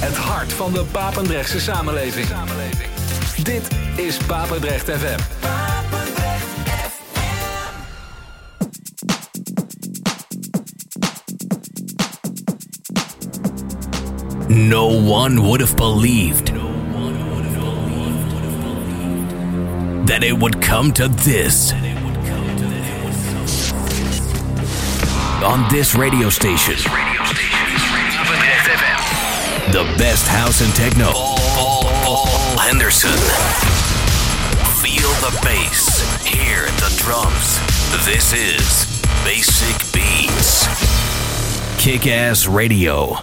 Het hart van de Papendrechtse samenleving. Dit is Papendrecht FM. No one would have believed that it would come to this. On this radio station, the best house and techno. Paul Henderson. Feel the bass, hear the drums. This is Basic Beats. Kick Ass Radio.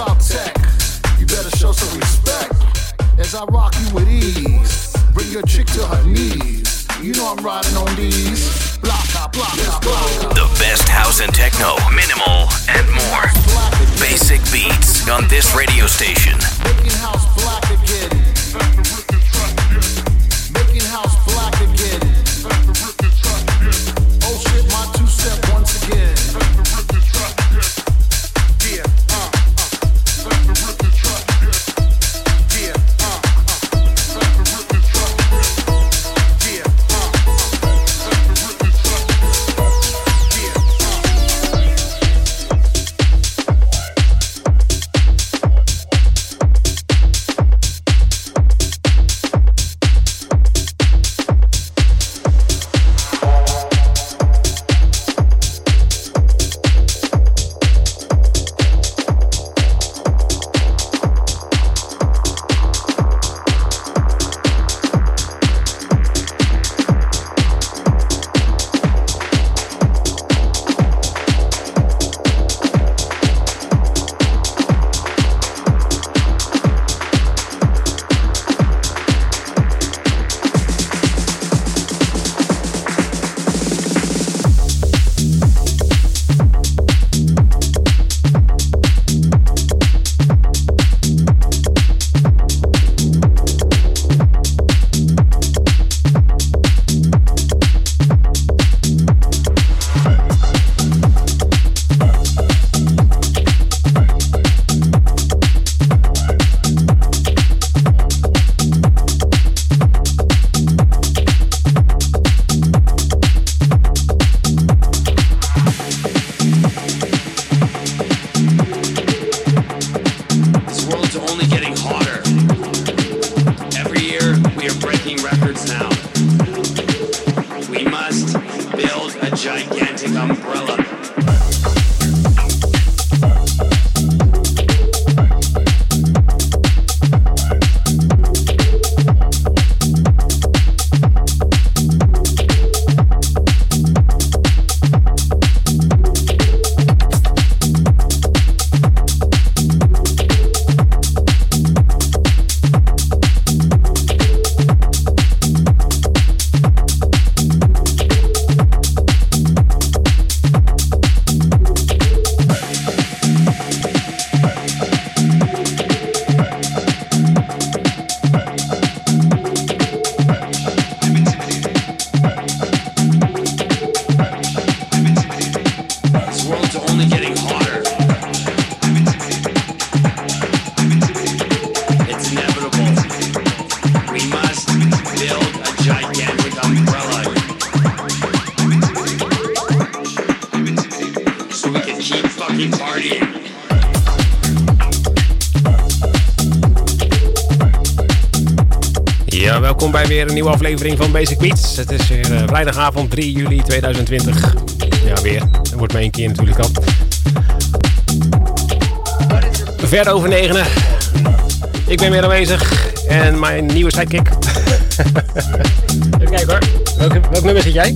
about tech? You better show some respect as I rock you with ease. Bring your chick to her knees. You know I'm riding on these. Blocka, blocka, blocka. The best house and techno, minimal, and more. Basic beats on this radio station. Aflevering van Basic Beats. Het is weer uh, vrijdagavond 3 juli 2020. Ja, weer. Dat wordt maar één keer natuurlijk al. Verder over negenen. Ik ben weer aanwezig. En mijn nieuwe sidekick. Even kijken hoor. Welk, welk nummer zit jij?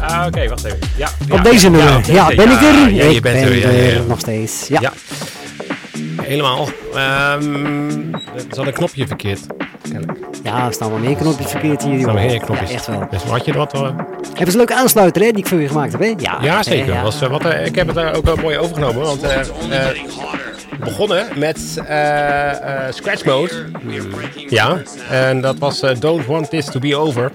Ah, oké, wacht even. Ja, Op deze nummer. Ja, ben ik er? Ja, je bent er. Ja, nog steeds. ja. Helemaal. Um, zat een knopje verkeerd. Ja, er staan wel meer knopjes verkeerd hier, Er staan meer knopjes. Ja, echt wel. Dus had je er wat... eh, Hebben ze een leuke aansluiter, hè, die ik voor je gemaakt heb, hè? Ja, Ja, zeker. Ja, Was, eh, wat, eh, ik heb het er ook wel mooi overgenomen. Want begonnen met eh, eh, Scratch Mode. Ja, en dat was eh, Don't Want This To Be Over.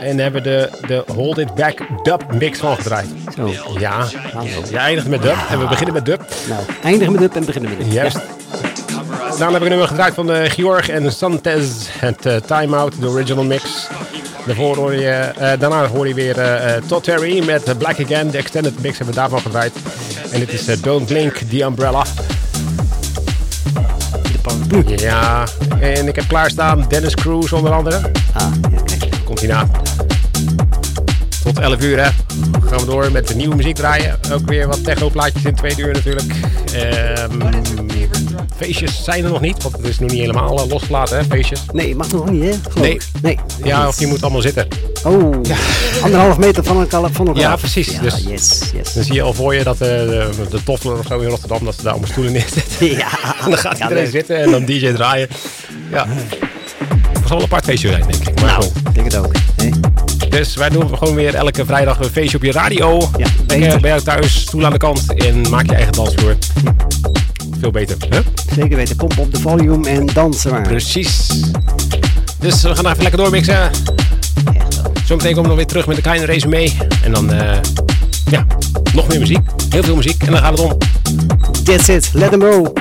En hebben de, de Hold It Back dub mix van gedraaid. Zo. Ja, je eindigt met dub en we beginnen met dub. Nou, eindigen met up en beginnen met up. Juist. Daarna heb ik een nummer gedraaid van Georg en Santez. Het Time Out, de original mix. Daarvoor hoor je, daarna hoor je weer eh, Todd Terry met Black Again. De extended mix hebben we daarvan gedraaid. En dit is Don't Blink, The Umbrella. Ja, en ik heb klaarstaan Dennis Cruz onder andere. Ah, ja, kijk. Komt hierna. Tot 11 uur hè. Gaan we door met de nieuwe muziek draaien. Ook weer wat techno-plaatjes in twee uur natuurlijk. Ehm, feestjes zijn er nog niet, want het is nog niet helemaal eh, losgelaten hè, feestjes. Nee, mag nog niet, hè? Geloof Nee. Nee. Ja, of je moet allemaal zitten. Oh, anderhalf meter van elkaar. Van elkaar. Ja, precies. Ja, Dus- yes, yes. Dan zie je al voor je dat eh, de, de Toffler of zo in Rotterdam, dat ze daar allemaal stoelen neerzetten. Ja. En dan gaat Ja, iedereen leuk. zitten en dan DJ draaien. Ja. Het zal wel een apart feestje zijn, denk ik. Maar Nou, ik denk het ook. Nee? Dus wij doen gewoon weer elke vrijdag een feestje op je radio. Ja, bij jou thuis, stoel aan de kant en maak je eigen dansvloer. Veel beter. Hè? Zeker weten. Pomp op de volume en dansen maar. Precies. Dus we gaan even lekker doormixen. Zometeen komen we nog weer terug met een kleine resume. En dan, eh, ja, nog meer muziek. Heel veel muziek. En dan gaat het om. That's it. Let them go.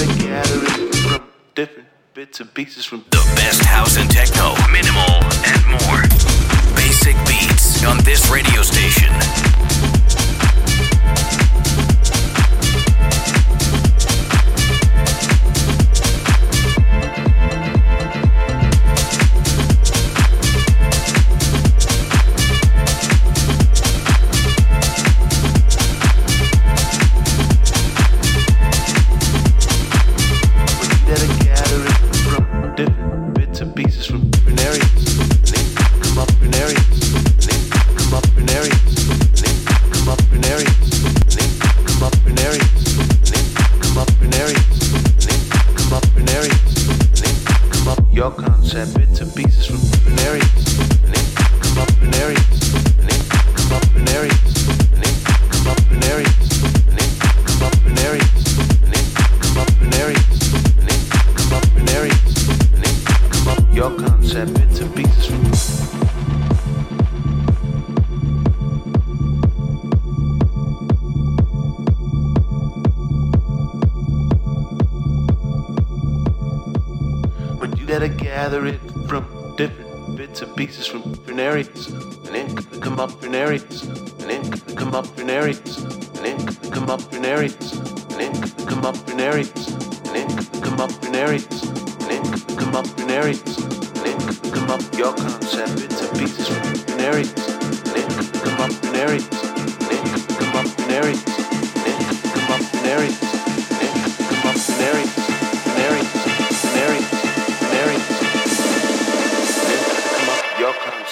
a gathering from different bits and pieces from the best house and techno, minimal, and more. Basic beats on this radio station.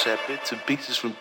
Set bits and pieces from.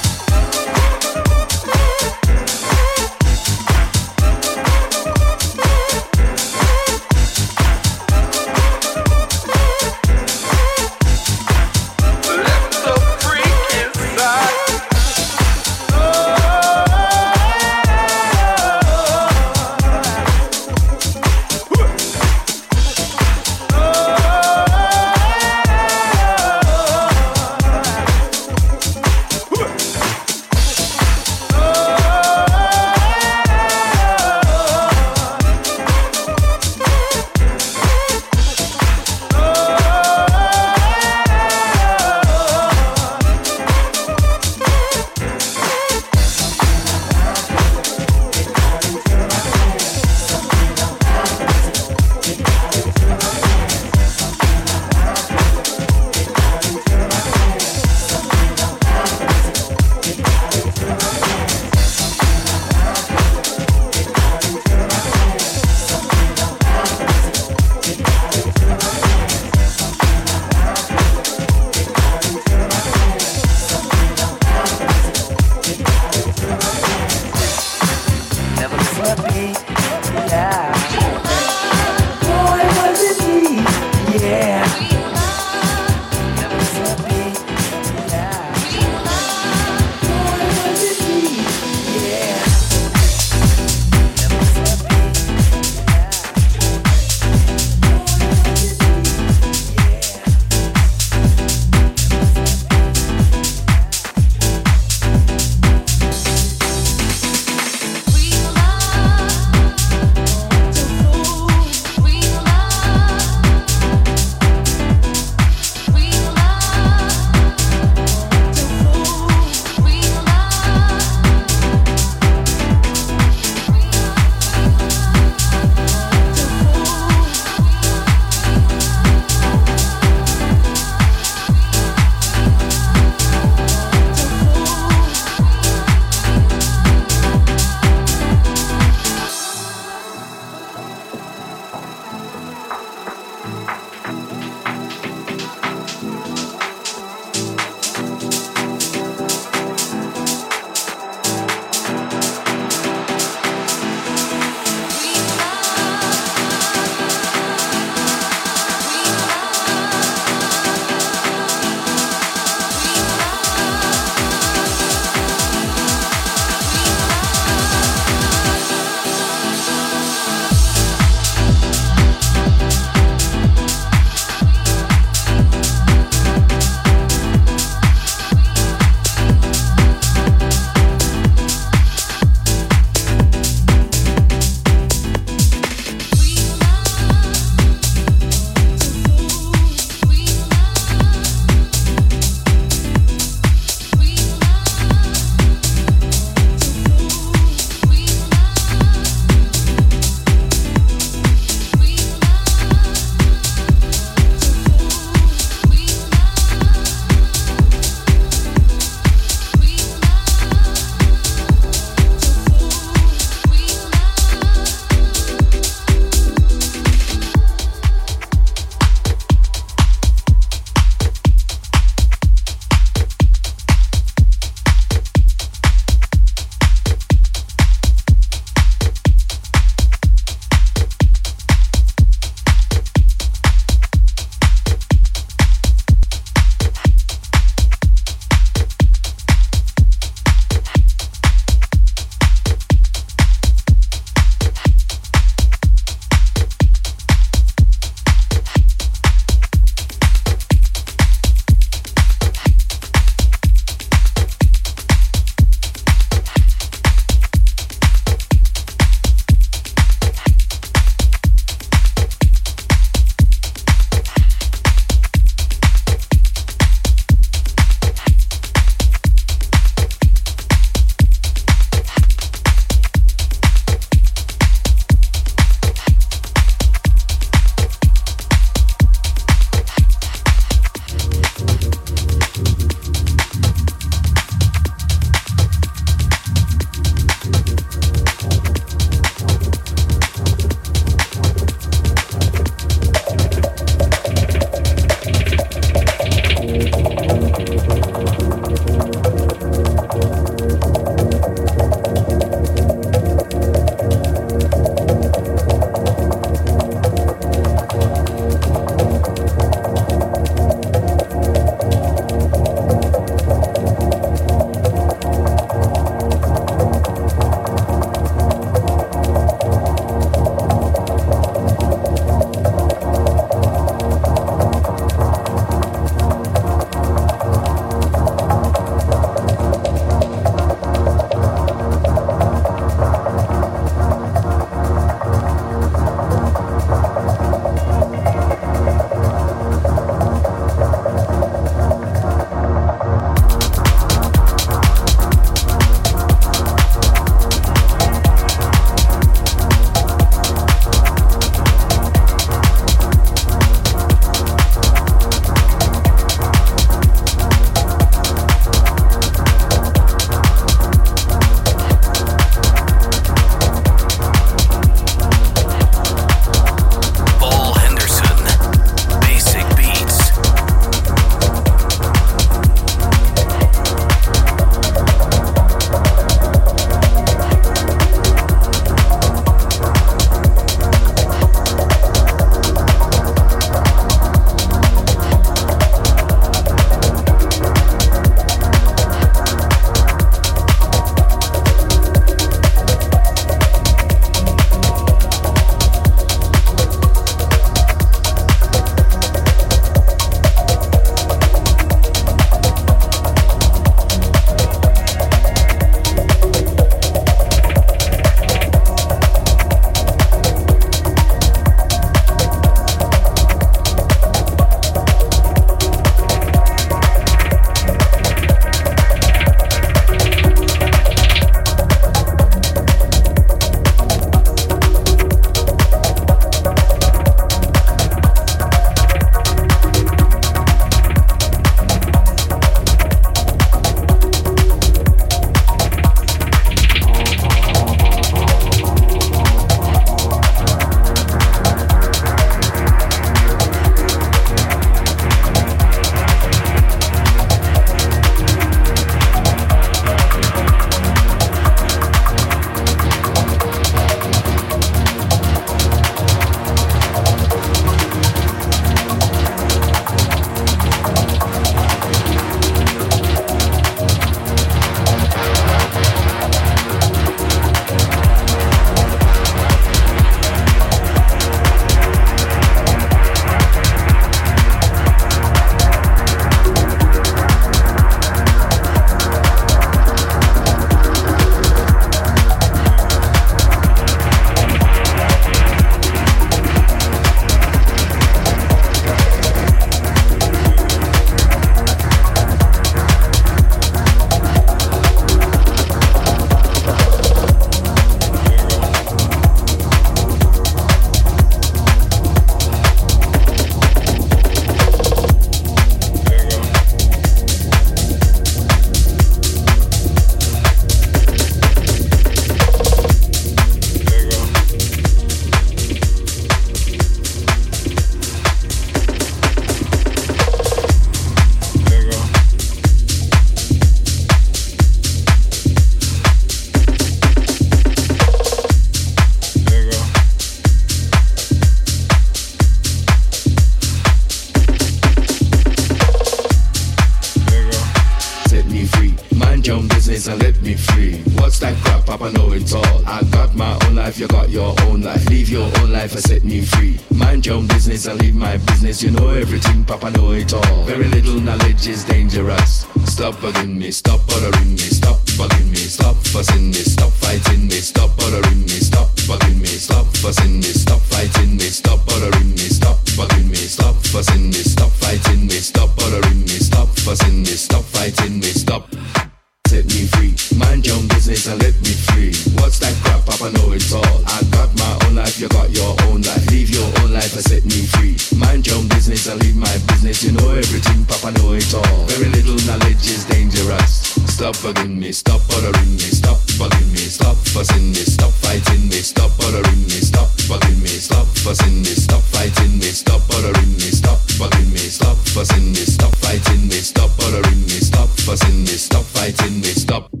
Stop bothering me, stop bugging me, stop fussing me, stop fighting me, stop bothering me, stop bugging me, stop fussing me, stop fighting me, stop bothering me, stop bugging me, stop fussing me, stop fighting me, stop bothering me, stop fussing me, stop fighting me, stop.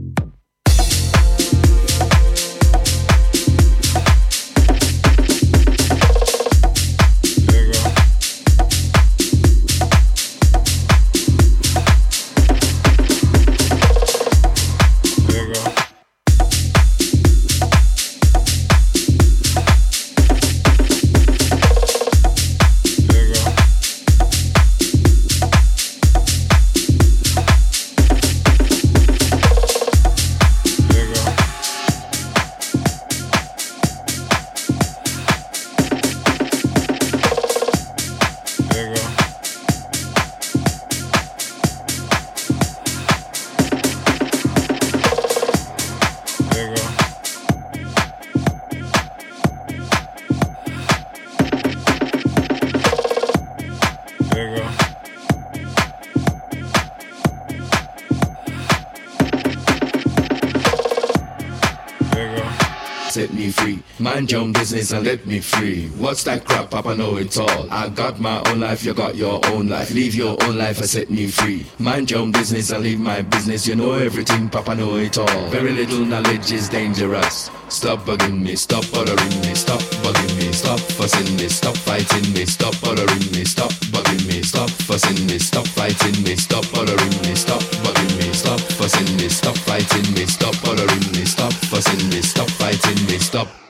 Your and let me free. What's that crap? Papa know it all. I got my own life, you got your own life. Leave your own life and set me free. Mind your own business and leave my business. You know everything, Papa know it all. Very little knowledge is dangerous. Stop bugging me, stop bothering me, stop bugging me, stop fussing me, stop fighting me, stop bothering me, stop bugging me, stop fussing me, stop fighting me, stop bothering me, stop bugging me, stop fussing me, stop fighting me, stop bothering me, stop fussing me, stop fighting me, stop.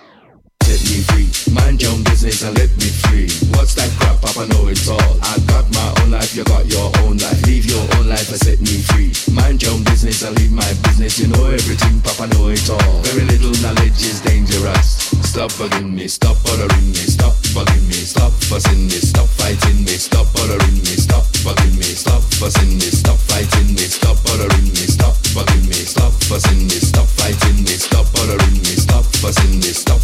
Set me free, mind your own business and let me free. What's that crap? Papa know it all. I got my own life, you got your own life. Leave your own life and set me free. Mind your own business and leave my business. You know everything, Papa know it all. Very little knowledge is dangerous. Stop bugging me, stop bothering me, stop bugging me, stop fussing me, stop fighting me, stop bothering me, stop bugging me, stop fussing me, stop fighting me, stop bothering me, stop bugging me, stop fussing me, stop fighting me, stop bothering me, stop fussing me, stop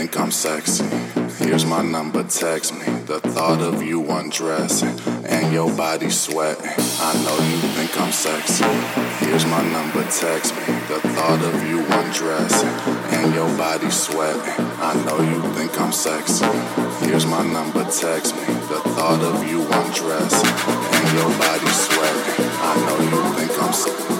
think I'm sexy. Here's my number, text me. The thought of you undressing and your body sweating. I know you think I'm sexy. Here's my number, text me. The thought of you undressing and your body sweating. I know you think I'm sexy. Here's my number, text me. The thought of you undressing and your body sweating. I know you think I'm sexy.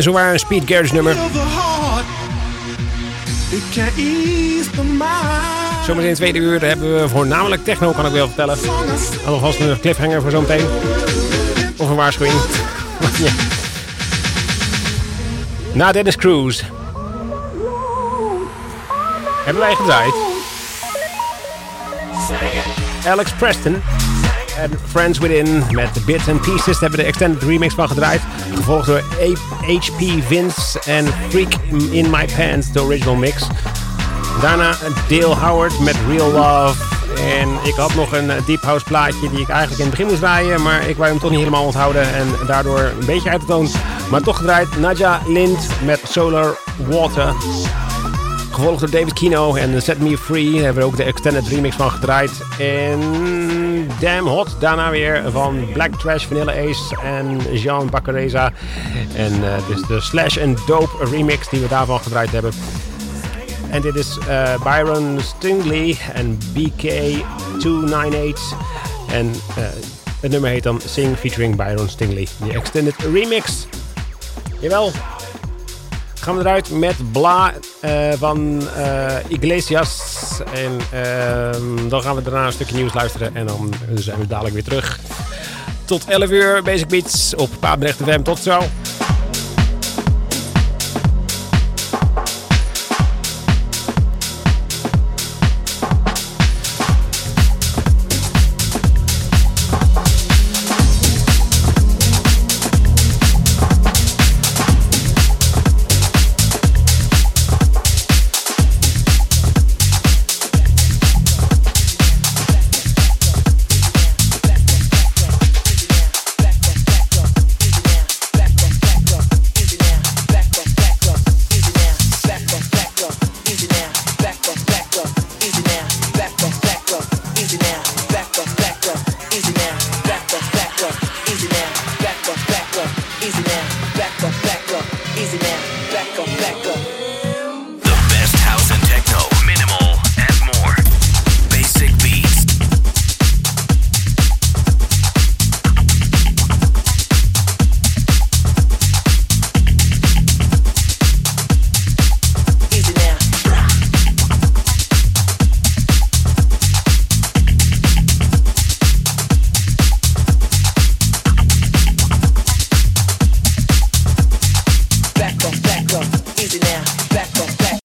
En zo waren een Speed Garage nummer. Zometeen in tweede uur hebben we voornamelijk techno, kan ik wel vertellen. Alvast een cliffhanger voor zometeen. Of een waarschuwing. Ja. Na Dennis Cruise. Hebben wij gedraaid. Alex Preston en Friends Within met Bits and Pieces. Hebben de extended remix van gedraaid. Gevolgd door HP Vince en Freak in My Pants, de original mix. Daarna Dale Howard met Real Love. En ik had nog een eh, Deep House plaatje die ik eigenlijk in het begin moest draaien. Maar ik wou hem toch niet helemaal onthouden. En daardoor een beetje uit de toon. Maar toch gedraaid. Nadja Lind met Solar Water. Gevolgd door David Kino en Set Me Free. Daar hebben we ook de extended remix van gedraaid. En Damn Hot. Daarna weer van Black Trash, Vanilla Ace en Jean Baccareza. En uh, dus de Slash and Dope remix die we daarvan gedraaid hebben. En dit is uh, Byron Stingley en BK298. En uh, het nummer heet dan Sing featuring Byron Stingley. Die extended remix. Jawel. Gaan we eruit met Bla uh, van Iglesias. En ehm, dan gaan we daarna een stukje nieuws luisteren. En dan zijn we dadelijk weer terug. Tot 11 uur Basic Beats op Paapdrecht FM. Tot zo.